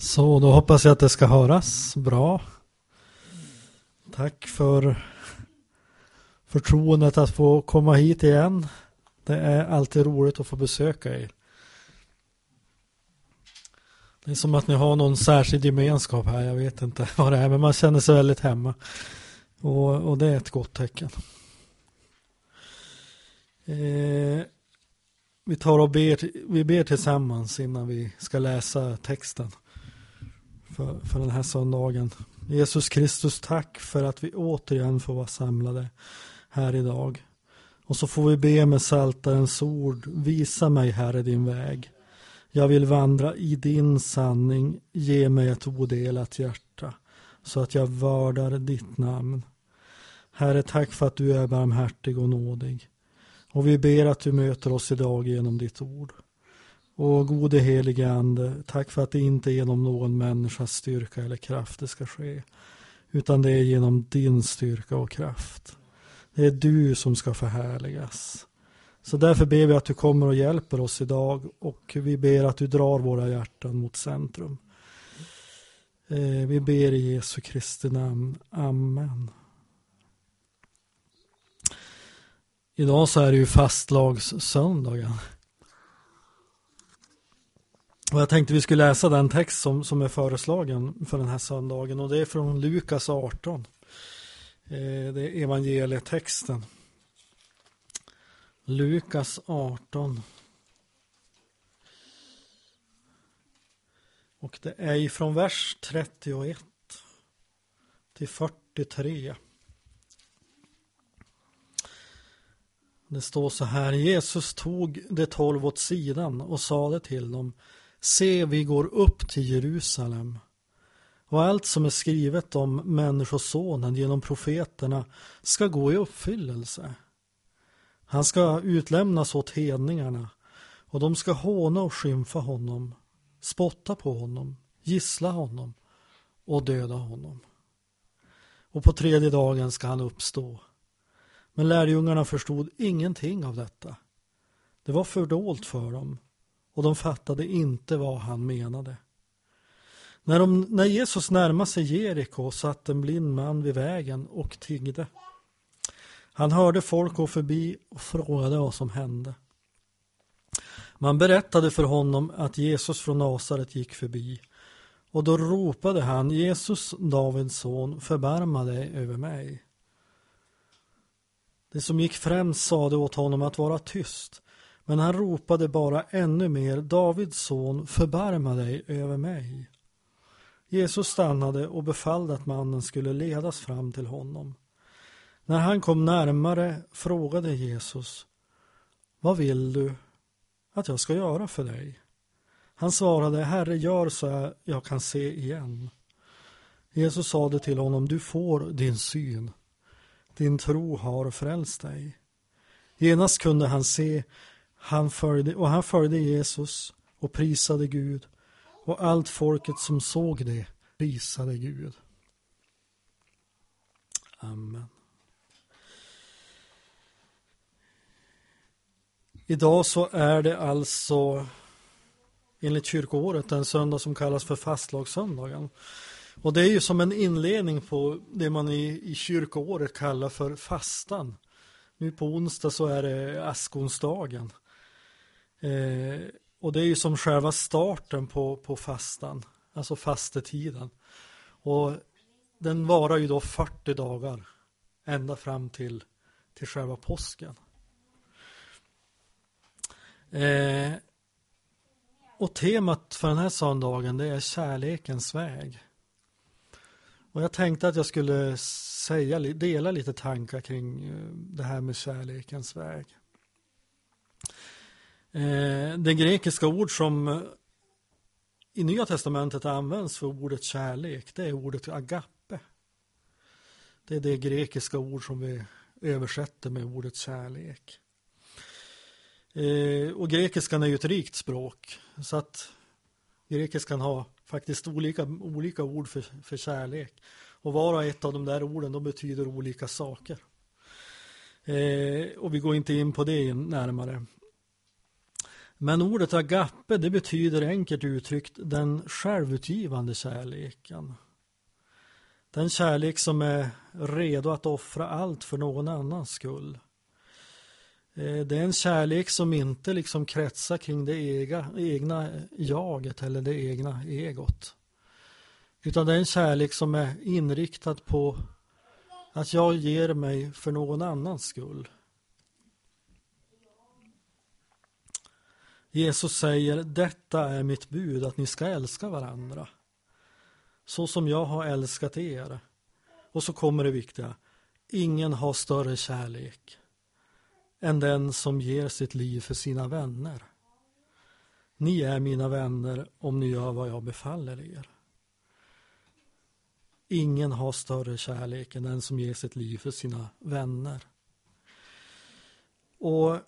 Så då hoppas jag att det ska höras bra. Tack för förtroendet att få komma hit igen. Det är alltid roligt att få besöka er. Det är som att ni har någon särskild gemenskap här. Jag vet inte vad det är, men man känner sig väldigt hemma. Och, och det är ett gott tecken. Eh, vi tar och ber, vi ber tillsammans innan vi ska läsa texten för, för den här söndagen. Jesus Kristus, tack för att vi återigen får vara samlade här idag. Och så får vi be med saltarens ord, visa mig Herre din väg. Jag vill vandra i din sanning, ge mig ett odelat hjärta så att jag vördar ditt namn. Herre, tack för att du är barmhärtig och nådig. Och vi ber att du möter oss idag genom ditt ord. Och gode helige Ande, tack för att det inte är genom någon människas styrka eller kraft det ska ske. Utan det är genom din styrka och kraft. Det är du som ska förhärligas. Så därför ber vi att du kommer och hjälper oss idag och vi ber att du drar våra hjärtan mot centrum. Eh, vi ber i Jesu Kristi namn. Amen. Idag så är det ju fastlagssöndagen. Och jag tänkte vi skulle läsa den text som, som är föreslagen för den här söndagen och det är från Lukas 18. Eh, det är evangelietexten. Lukas 18. Och det är ifrån vers 31 till 43. Det står så här, Jesus tog de tolv åt sidan och sade till dem, se vi går upp till Jerusalem och allt som är skrivet om Människosonen genom profeterna ska gå i uppfyllelse. Han ska utlämnas åt hedningarna och de ska håna och skymfa honom, spotta på honom, gissla honom och döda honom. Och på tredje dagen ska han uppstå. Men lärjungarna förstod ingenting av detta. Det var fördolt för dem och de fattade inte vad han menade. När, de, när Jesus närmade sig Jeriko satt en blind man vid vägen och tiggde. Han hörde folk gå förbi och frågade vad som hände. Man berättade för honom att Jesus från Nasaret gick förbi och då ropade han Jesus, Davids son, förbarma dig över mig. Det som gick främst sade åt honom att vara tyst men han ropade bara ännu mer Davids son, förbarma dig över mig. Jesus stannade och befallde att mannen skulle ledas fram till honom. När han kom närmare frågade Jesus Vad vill du att jag ska göra för dig? Han svarade Herre, gör så jag kan se igen. Jesus sade till honom Du får din syn. Din tro har frälst dig. Genast kunde han se han följde, och han följde Jesus och prisade Gud och allt folket som såg det prisade Gud. Amen. Idag så är det alltså enligt kyrkoåret en söndag som kallas för fastlagssöndagen. Och det är ju som en inledning på det man i, i kyrkoåret kallar för fastan. Nu på onsdag så är det askonsdagen. Eh, och det är ju som själva starten på, på fastan, alltså fastetiden. Och den varar ju då 40 dagar, ända fram till, till själva påsken. Eh, och temat för den här söndagen det är kärlekens väg. Och jag tänkte att jag skulle säga, dela lite tankar kring eh, det här med kärlekens väg. Eh, det grekiska ord som eh, i Nya Testamentet används för ordet kärlek, det är ordet agape. Det är det grekiska ord som vi översätter med ordet kärlek. Eh, och grekiskan är ju ett rikt språk, så att grekiskan har faktiskt olika, olika ord för, för kärlek. Och var och ett av de där orden de betyder olika saker. Eh, och vi går inte in på det närmare. Men ordet agape det betyder enkelt uttryckt den självutgivande kärleken. Den kärlek som är redo att offra allt för någon annans skull. Eh, det är en kärlek som inte liksom kretsar kring det ega, egna jaget eller det egna egot. Utan det är en kärlek som är inriktad på att jag ger mig för någon annans skull. Jesus säger, detta är mitt bud, att ni ska älska varandra. Så som jag har älskat er. Och så kommer det viktiga, ingen har större kärlek än den som ger sitt liv för sina vänner. Ni är mina vänner om ni gör vad jag befaller er. Ingen har större kärlek än den som ger sitt liv för sina vänner. Och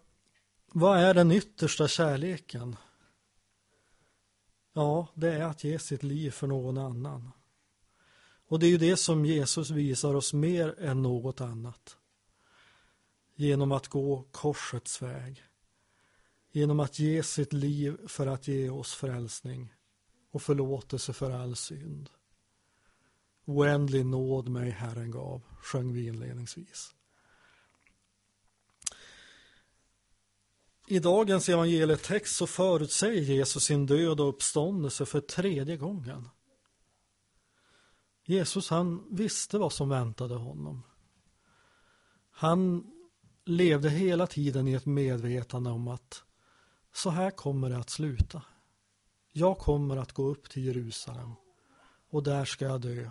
vad är den yttersta kärleken? Ja, det är att ge sitt liv för någon annan. Och det är ju det som Jesus visar oss mer än något annat. Genom att gå korsets väg. Genom att ge sitt liv för att ge oss frälsning och förlåtelse för all synd. Oändlig nåd mig Herren gav, sjöng vi inledningsvis. I dagens evangelietext så förutsäger Jesus sin död och uppståndelse för tredje gången. Jesus han visste vad som väntade honom. Han levde hela tiden i ett medvetande om att så här kommer det att sluta. Jag kommer att gå upp till Jerusalem och där ska jag dö.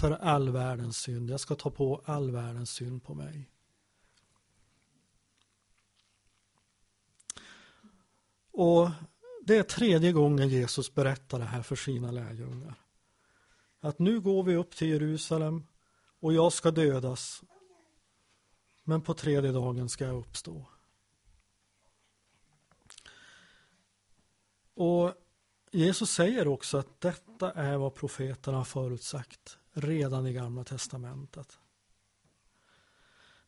För all världens synd. Jag ska ta på all världens synd på mig. Och det är tredje gången Jesus berättar det här för sina lärjungar. Att nu går vi upp till Jerusalem och jag ska dödas. Men på tredje dagen ska jag uppstå. Och Jesus säger också att detta är vad profeterna har förutsagt redan i Gamla Testamentet.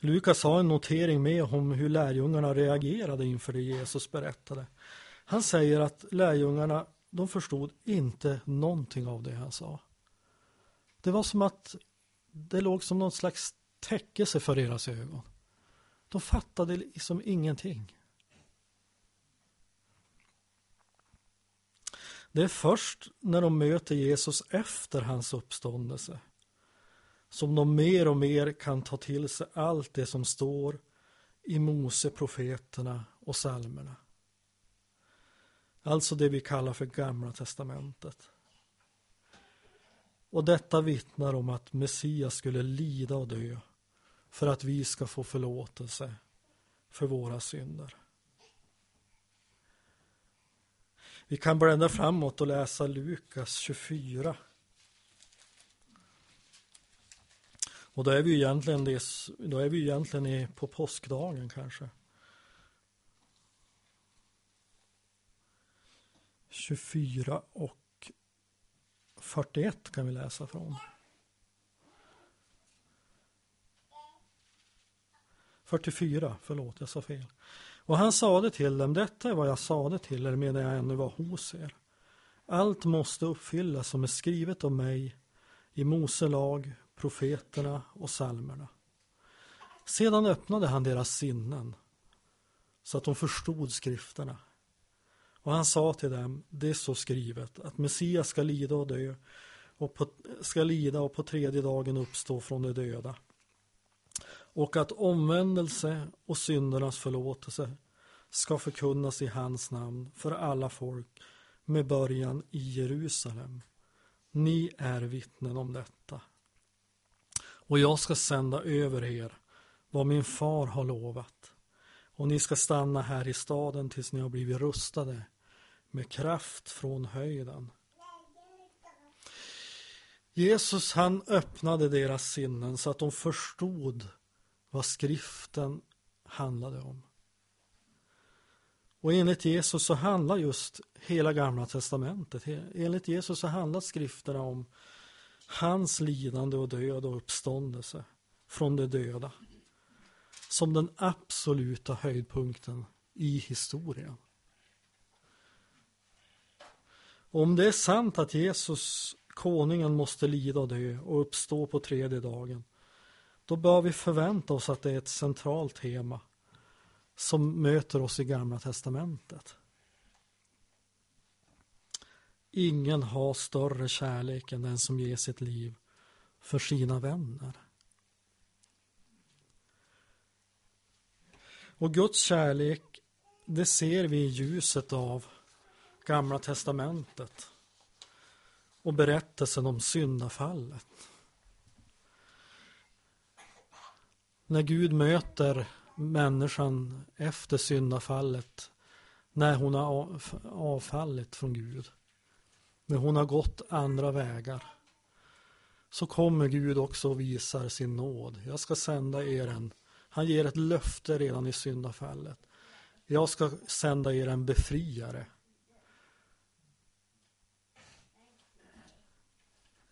Lukas har en notering med om hur lärjungarna reagerade inför det Jesus berättade. Han säger att lärjungarna, de förstod inte någonting av det han sa. Det var som att det låg som någon slags täckelse för deras ögon. De fattade liksom ingenting. Det är först när de möter Jesus efter hans uppståndelse som de mer och mer kan ta till sig allt det som står i Mose, profeterna och psalmerna. Alltså det vi kallar för Gamla testamentet. Och detta vittnar om att Messias skulle lida och dö för att vi ska få förlåtelse för våra synder. Vi kan blända framåt och läsa Lukas 24. Och då är vi egentligen, då är vi egentligen på påskdagen kanske. 24 och 41 kan vi läsa från. 44, förlåt jag sa fel. Och han sade till dem, detta är vad jag sade till er medan jag ännu var hos er. Allt måste uppfyllas som är skrivet om mig i Mose lag, profeterna och salmerna. Sedan öppnade han deras sinnen så att de förstod skrifterna. Och han sa till dem, det är så skrivet att Messias ska lida och dö och på, ska lida och på tredje dagen uppstå från de döda. Och att omvändelse och syndernas förlåtelse ska förkunnas i hans namn för alla folk med början i Jerusalem. Ni är vittnen om detta. Och jag ska sända över er vad min far har lovat. Och ni ska stanna här i staden tills ni har blivit rustade med kraft från höjden. Jesus han öppnade deras sinnen så att de förstod vad skriften handlade om. Och enligt Jesus så handlar just hela gamla testamentet, enligt Jesus så handlar skrifterna om hans lidande och död och uppståndelse från de döda. Som den absoluta höjdpunkten i historien. Om det är sant att Jesus, konungen, måste lida och dö och uppstå på tredje dagen, då bör vi förvänta oss att det är ett centralt tema som möter oss i Gamla Testamentet. Ingen har större kärlek än den som ger sitt liv för sina vänner. Och Guds kärlek, det ser vi i ljuset av Gamla Testamentet och berättelsen om syndafallet. När Gud möter människan efter syndafallet, när hon har avfallit från Gud, när hon har gått andra vägar, så kommer Gud också och visar sin nåd. Jag ska sända er en, han ger ett löfte redan i syndafallet. Jag ska sända er en befriare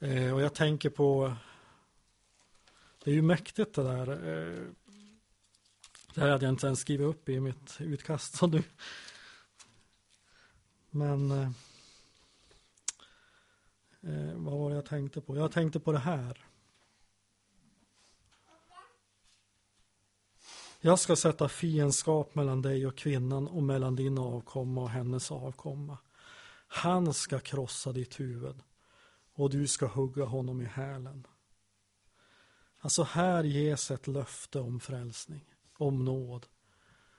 Eh, och jag tänker på, det är ju mäktigt det där. Eh, det här hade jag inte ens skrivit upp i mitt utkast. som du. Men eh, eh, vad var det jag tänkte på? Jag tänkte på det här. Jag ska sätta fiendskap mellan dig och kvinnan och mellan din avkomma och hennes avkomma. Han ska krossa ditt huvud och du ska hugga honom i hälen. Alltså här ges ett löfte om frälsning, om nåd.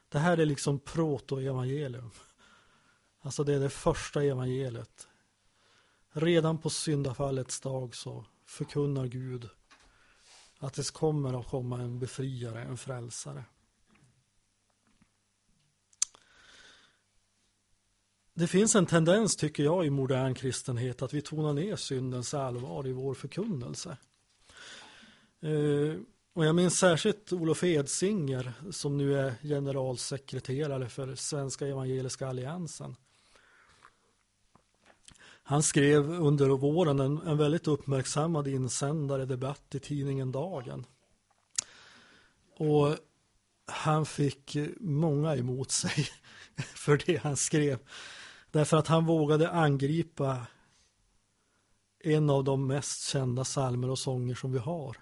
Det här är liksom protoevangelium. Alltså det är det första evangeliet. Redan på syndafallets dag så förkunnar Gud att det kommer att komma en befriare, en frälsare. Det finns en tendens, tycker jag, i modern kristenhet att vi tonar ner syndens allvar i vår förkunnelse. Eh, och jag minns särskilt Olof Edsinger som nu är generalsekreterare för Svenska Evangeliska Alliansen. Han skrev under våren en, en väldigt uppmärksammad insändare debatt i tidningen Dagen. Och han fick många emot sig för det han skrev. Därför att han vågade angripa en av de mest kända salmer och sånger som vi har.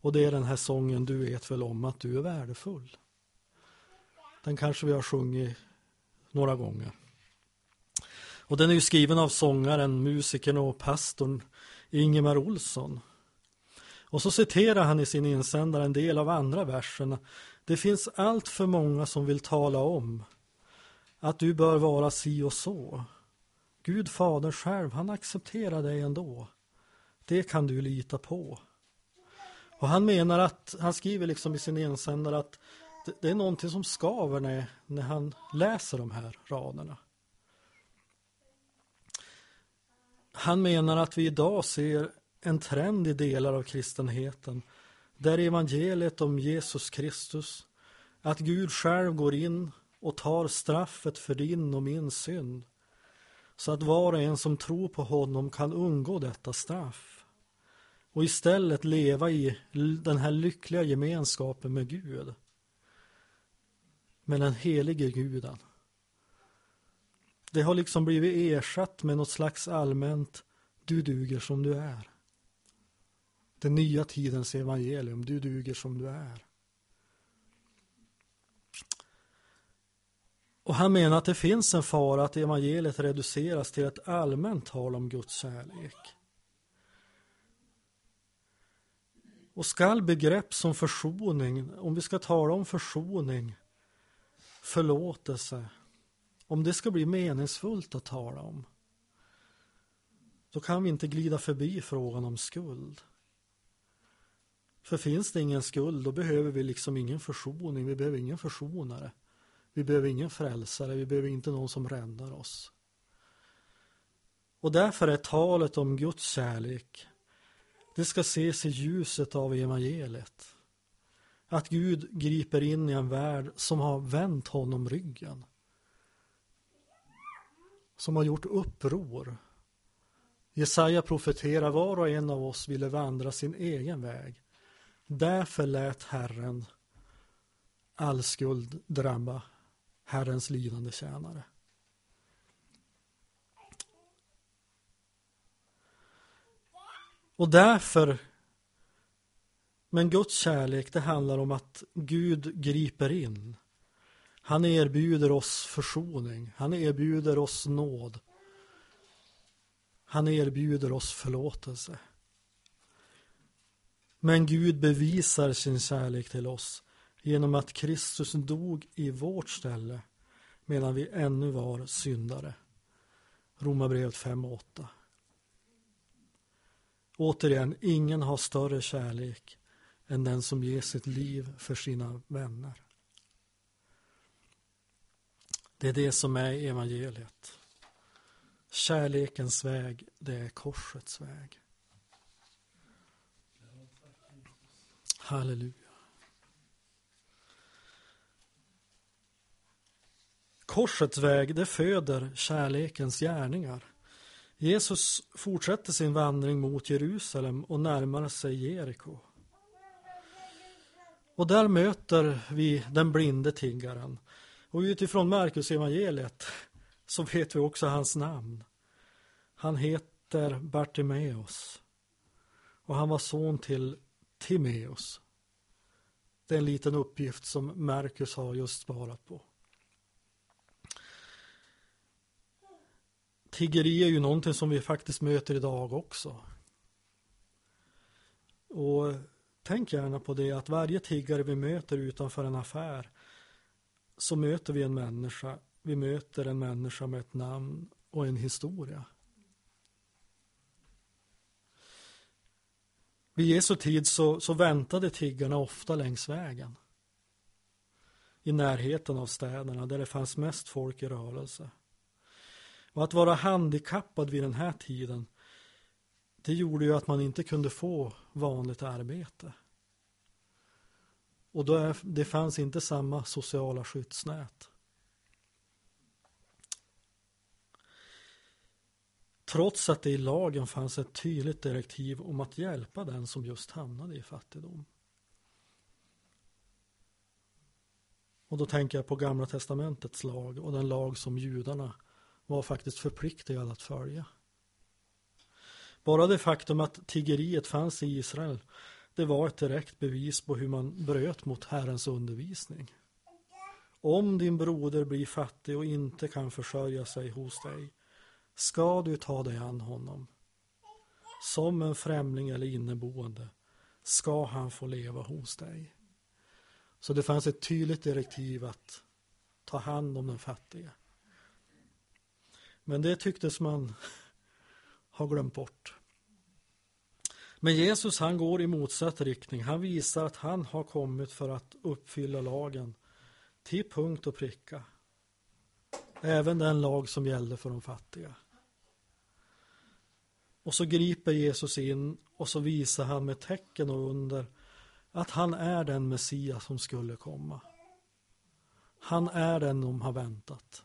Och det är den här sången Du vet väl om att du är värdefull. Den kanske vi har sjungit några gånger. Och den är ju skriven av sångaren, musikern och pastorn Ingemar Olsson. Och så citerar han i sin insändare en del av andra verserna. Det finns allt för många som vill tala om att du bör vara si och så. Gud fader själv, han accepterar dig ändå. Det kan du lita på. Och han menar att, han skriver liksom i sin insändare att det, det är någonting som skaver när, när han läser de här raderna. Han menar att vi idag ser en trend i delar av kristenheten där evangeliet om Jesus Kristus, att Gud själv går in och tar straffet för din och min synd så att var och en som tror på honom kan undgå detta straff och istället leva i den här lyckliga gemenskapen med Gud med den helige guden. Det har liksom blivit ersatt med något slags allmänt du duger som du är. Den nya tidens evangelium, du duger som du är. Och han menar att det finns en fara att evangeliet reduceras till ett allmänt tal om Guds kärlek. Och skall begrepp som försoning, om vi ska tala om försoning, förlåtelse, om det ska bli meningsfullt att tala om, då kan vi inte glida förbi frågan om skuld. För finns det ingen skuld, då behöver vi liksom ingen försoning, vi behöver ingen försonare. Vi behöver ingen frälsare, vi behöver inte någon som räddar oss. Och därför är talet om Guds kärlek, det ska ses i ljuset av evangeliet. Att Gud griper in i en värld som har vänt honom ryggen. Som har gjort uppror. Jesaja profeterar var och en av oss ville vandra sin egen väg. Därför lät Herren all skuld drabba Herrens lidande tjänare. Och därför, men Guds kärlek det handlar om att Gud griper in. Han erbjuder oss försoning, han erbjuder oss nåd. Han erbjuder oss förlåtelse. Men Gud bevisar sin kärlek till oss genom att Kristus dog i vårt ställe medan vi ännu var syndare. Romarbrevet 5 och 8. Återigen, ingen har större kärlek än den som ger sitt liv för sina vänner. Det är det som är evangeliet. Kärlekens väg, det är korsets väg. Halleluja. Korsets väg, det föder kärlekens gärningar. Jesus fortsätter sin vandring mot Jerusalem och närmar sig Jeriko. Och där möter vi den blinde tiggaren. Och utifrån Markus evangeliet så vet vi också hans namn. Han heter Bartimeus och han var son till Timeus. Det är en liten uppgift som Markus har just sparat på. Tiggeri är ju någonting som vi faktiskt möter idag också. Och tänk gärna på det att varje tiggare vi möter utanför en affär så möter vi en människa. Vi möter en människa med ett namn och en historia. Vid Jesu tid så, så väntade tiggarna ofta längs vägen. I närheten av städerna där det fanns mest folk i rörelse. Och att vara handikappad vid den här tiden det gjorde ju att man inte kunde få vanligt arbete. Och då är, det fanns inte samma sociala skyddsnät. Trots att det i lagen fanns ett tydligt direktiv om att hjälpa den som just hamnade i fattigdom. Och då tänker jag på Gamla Testamentets lag och den lag som judarna var faktiskt förpliktigad att följa. Bara det faktum att tiggeriet fanns i Israel det var ett direkt bevis på hur man bröt mot Herrens undervisning. Om din broder blir fattig och inte kan försörja sig hos dig ska du ta dig an honom. Som en främling eller inneboende ska han få leva hos dig. Så det fanns ett tydligt direktiv att ta hand om den fattige. Men det tycktes man ha glömt bort. Men Jesus han går i motsatt riktning. Han visar att han har kommit för att uppfylla lagen till punkt och pricka. Även den lag som gällde för de fattiga. Och så griper Jesus in och så visar han med tecken och under att han är den Messias som skulle komma. Han är den de har väntat.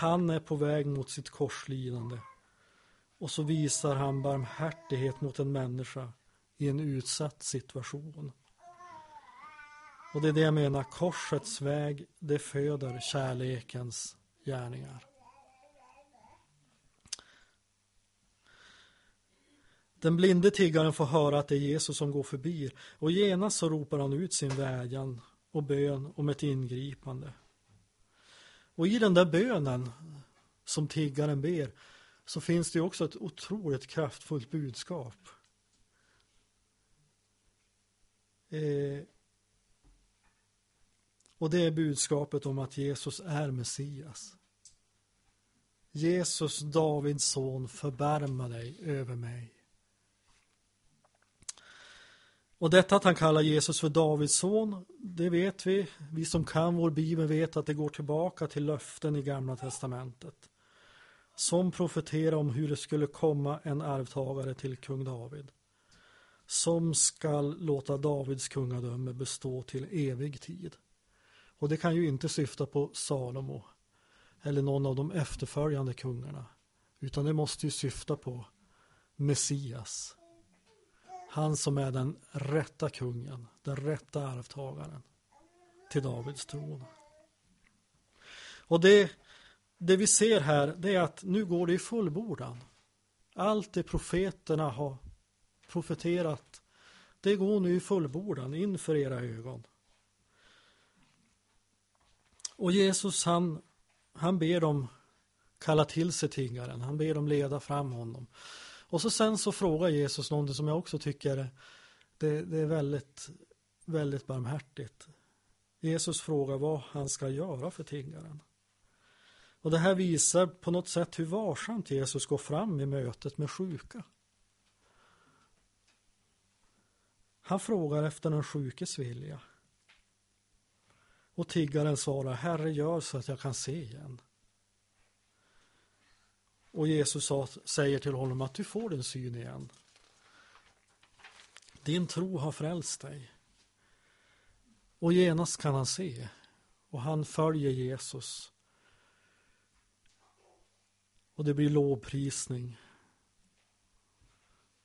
Han är på väg mot sitt korslidande och så visar han barmhärtighet mot en människa i en utsatt situation. Och det är det jag menar, korsets väg, det föder kärlekens gärningar. Den blinde tiggaren får höra att det är Jesus som går förbi och genast så ropar han ut sin vädjan och bön om ett ingripande. Och i den där bönen som tiggaren ber så finns det också ett otroligt kraftfullt budskap. Eh, och det är budskapet om att Jesus är Messias. Jesus, Davids son, förbarma dig över mig. Och detta att han kallar Jesus för Davids son, det vet vi. Vi som kan vår bibel vet att det går tillbaka till löften i Gamla Testamentet. Som profeterar om hur det skulle komma en arvtagare till kung David. Som skall låta Davids kungadöme bestå till evig tid. Och det kan ju inte syfta på Salomo eller någon av de efterföljande kungarna. Utan det måste ju syfta på Messias han som är den rätta kungen, den rätta arvtagaren. till Davids tron. Och det, det vi ser här det är att nu går det i fullbordan. Allt det profeterna har profeterat det går nu i fullbordan inför era ögon. Och Jesus han, han ber dem kalla till sig tiggaren, han ber dem leda fram honom. Och så sen så frågar Jesus någonting som jag också tycker det, det är väldigt, väldigt barmhärtigt. Jesus frågar vad han ska göra för tiggaren. Och det här visar på något sätt hur varsamt Jesus går fram i mötet med sjuka. Han frågar efter den sjukes vilja. Och tiggaren svarar, Herre gör så att jag kan se igen. Och Jesus säger till honom att du får din syn igen. Din tro har frälst dig. Och genast kan han se. Och han följer Jesus. Och det blir lovprisning.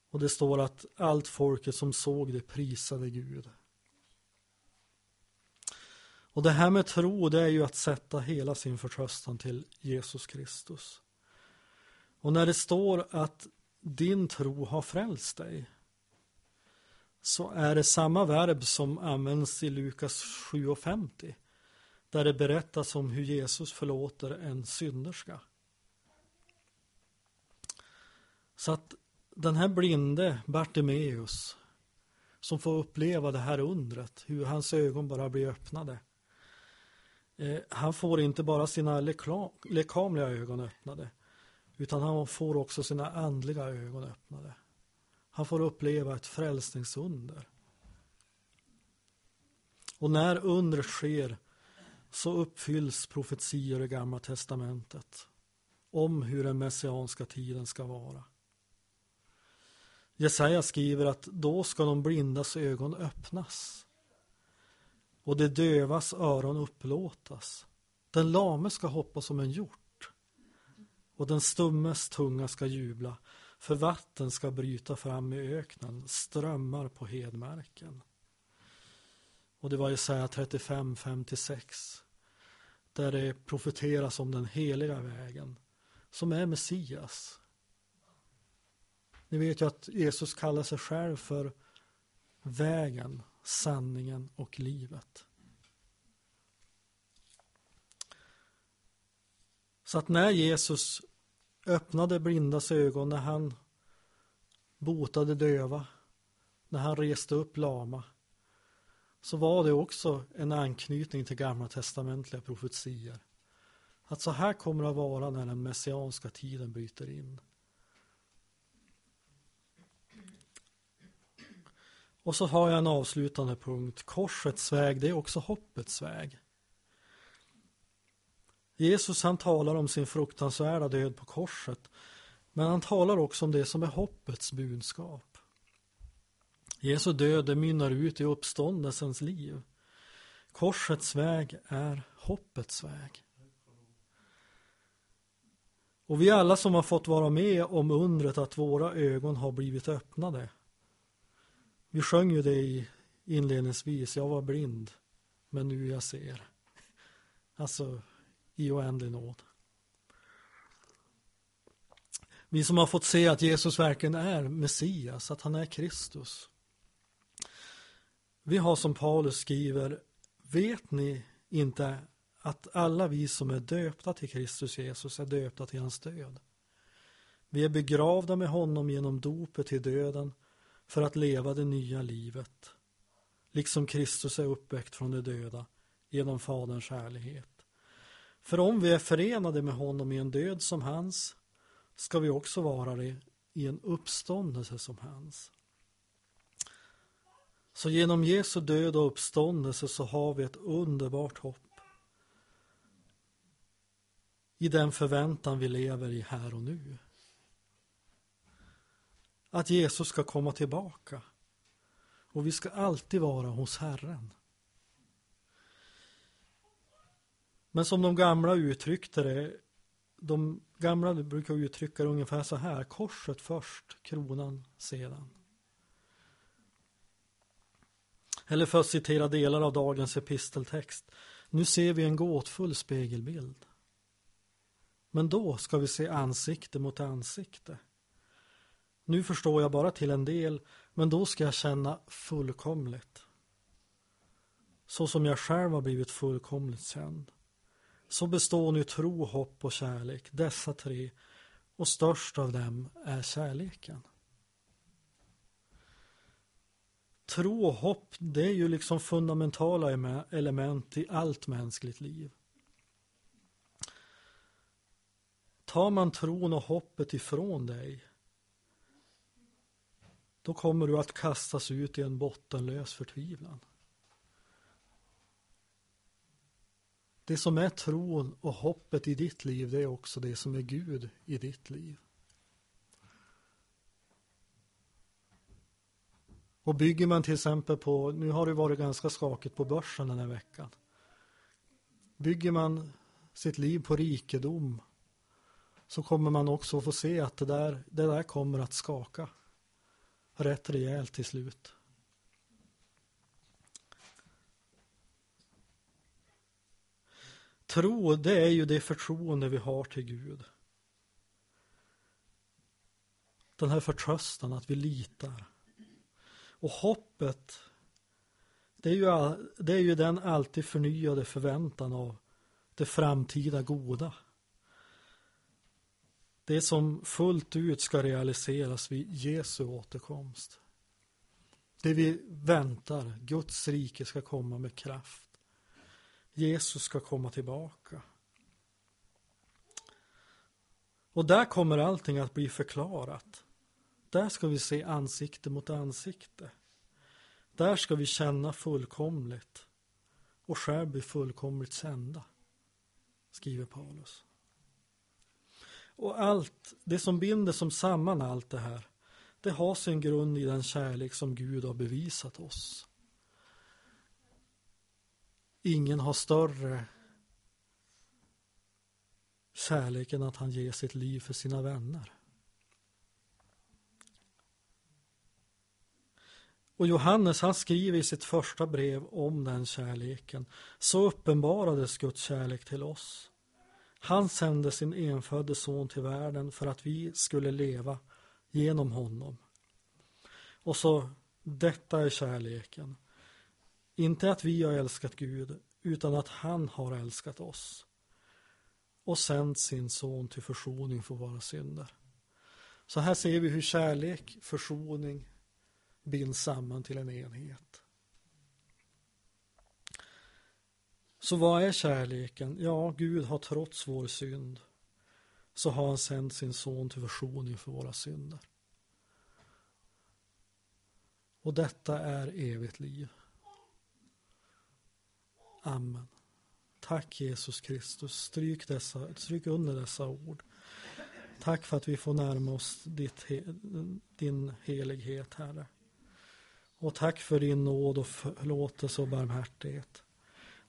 Och det står att allt folket som såg det prisade Gud. Och det här med tro det är ju att sätta hela sin förtröstan till Jesus Kristus. Och när det står att din tro har frälst dig så är det samma verb som används i Lukas 7.50 där det berättas om hur Jesus förlåter en synderska. Så att den här blinde Bartimeus som får uppleva det här undret, hur hans ögon bara blir öppnade. Eh, han får inte bara sina lekamliga ögon öppnade utan han får också sina andliga ögon öppnade. Han får uppleva ett frälsningsunder. Och när undret sker så uppfylls profetior i Gamla Testamentet om hur den messianska tiden ska vara. Jesaja skriver att då ska de blindas ögon öppnas och det dövas öron upplåtas. Den lame ska hoppa som en hjort och den stummes tunga ska jubla för vatten ska bryta fram i öknen, strömmar på hedmarken. Och det var Jesaja 35, 5-6 där det profeteras om den heliga vägen som är Messias ni vet ju att Jesus kallar sig själv för vägen, sanningen och livet. Så att när Jesus öppnade blindas ögon, när han botade döva, när han reste upp lama, så var det också en anknytning till gamla testamentliga profetier. Att så här kommer det att vara när den messianska tiden bryter in. Och så har jag en avslutande punkt. Korsets väg, det är också hoppets väg. Jesus han talar om sin fruktansvärda död på korset. Men han talar också om det som är hoppets budskap. Jesu död det mynnar ut i uppståndelsens liv. Korsets väg är hoppets väg. Och vi alla som har fått vara med om undret att våra ögon har blivit öppnade vi sjöng ju det inledningsvis, jag var blind, men nu jag ser. Alltså i oändlig nåd. Vi som har fått se att Jesus verkligen är Messias, att han är Kristus. Vi har som Paulus skriver, vet ni inte att alla vi som är döpta till Kristus Jesus är döpta till hans död? Vi är begravda med honom genom dopet till döden för att leva det nya livet, liksom Kristus är uppväckt från de döda genom Faderns härlighet. För om vi är förenade med honom i en död som hans, ska vi också vara det i en uppståndelse som hans. Så genom Jesu död och uppståndelse så har vi ett underbart hopp i den förväntan vi lever i här och nu att Jesus ska komma tillbaka. Och vi ska alltid vara hos Herren. Men som de gamla uttryckte det, de gamla brukar uttrycka det ungefär så här, korset först, kronan sedan. Eller för att citera delar av dagens episteltext. Nu ser vi en gåtfull spegelbild. Men då ska vi se ansikte mot ansikte. Nu förstår jag bara till en del, men då ska jag känna fullkomligt. Så som jag själv har blivit fullkomligt känd. Så består nu tro, hopp och kärlek, dessa tre, och störst av dem är kärleken. Tro och hopp, det är ju liksom fundamentala element i allt mänskligt liv. Tar man tron och hoppet ifrån dig, då kommer du att kastas ut i en bottenlös förtvivlan. Det som är tron och hoppet i ditt liv, det är också det som är Gud i ditt liv. Och bygger man till exempel på, nu har det varit ganska skakigt på börsen den här veckan. Bygger man sitt liv på rikedom så kommer man också få se att det där, det där kommer att skaka rätt rejält till slut. Tro, det är ju det förtroende vi har till Gud. Den här förtröstan att vi litar. Och hoppet, det är, ju, det är ju den alltid förnyade förväntan av det framtida goda. Det som fullt ut ska realiseras vid Jesu återkomst. Det vi väntar, Guds rike ska komma med kraft. Jesus ska komma tillbaka. Och där kommer allting att bli förklarat. Där ska vi se ansikte mot ansikte. Där ska vi känna fullkomligt och själv bli fullkomligt kända, skriver Paulus. Och allt, det som binder som samman allt det här, det har sin grund i den kärlek som Gud har bevisat oss. Ingen har större kärlek än att han ger sitt liv för sina vänner. Och Johannes han skriver i sitt första brev om den kärleken. Så uppenbarades Guds kärlek till oss. Han sände sin enfödde son till världen för att vi skulle leva genom honom. Och så, detta är kärleken. Inte att vi har älskat Gud, utan att han har älskat oss och sänt sin son till försoning för våra synder. Så här ser vi hur kärlek, försoning binds samman till en enhet. Så vad är kärleken? Ja, Gud har trots vår synd så har han sänt sin son till försoning för våra synder. Och detta är evigt liv. Amen. Tack Jesus Kristus. Stryk, dessa, stryk under dessa ord. Tack för att vi får närma oss ditt, din helighet, Herre. Och tack för din nåd och förlåtelse och barmhärtighet.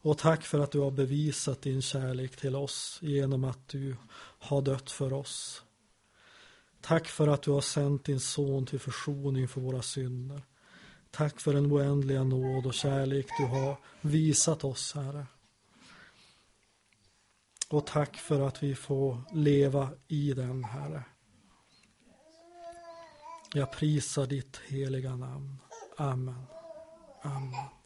Och tack för att du har bevisat din kärlek till oss genom att du har dött för oss. Tack för att du har sänt din son till försoning för våra synder. Tack för den oändliga nåd och kärlek du har visat oss, Herre. Och tack för att vi får leva i den, Herre. Jag prisar ditt heliga namn. Amen. Amen.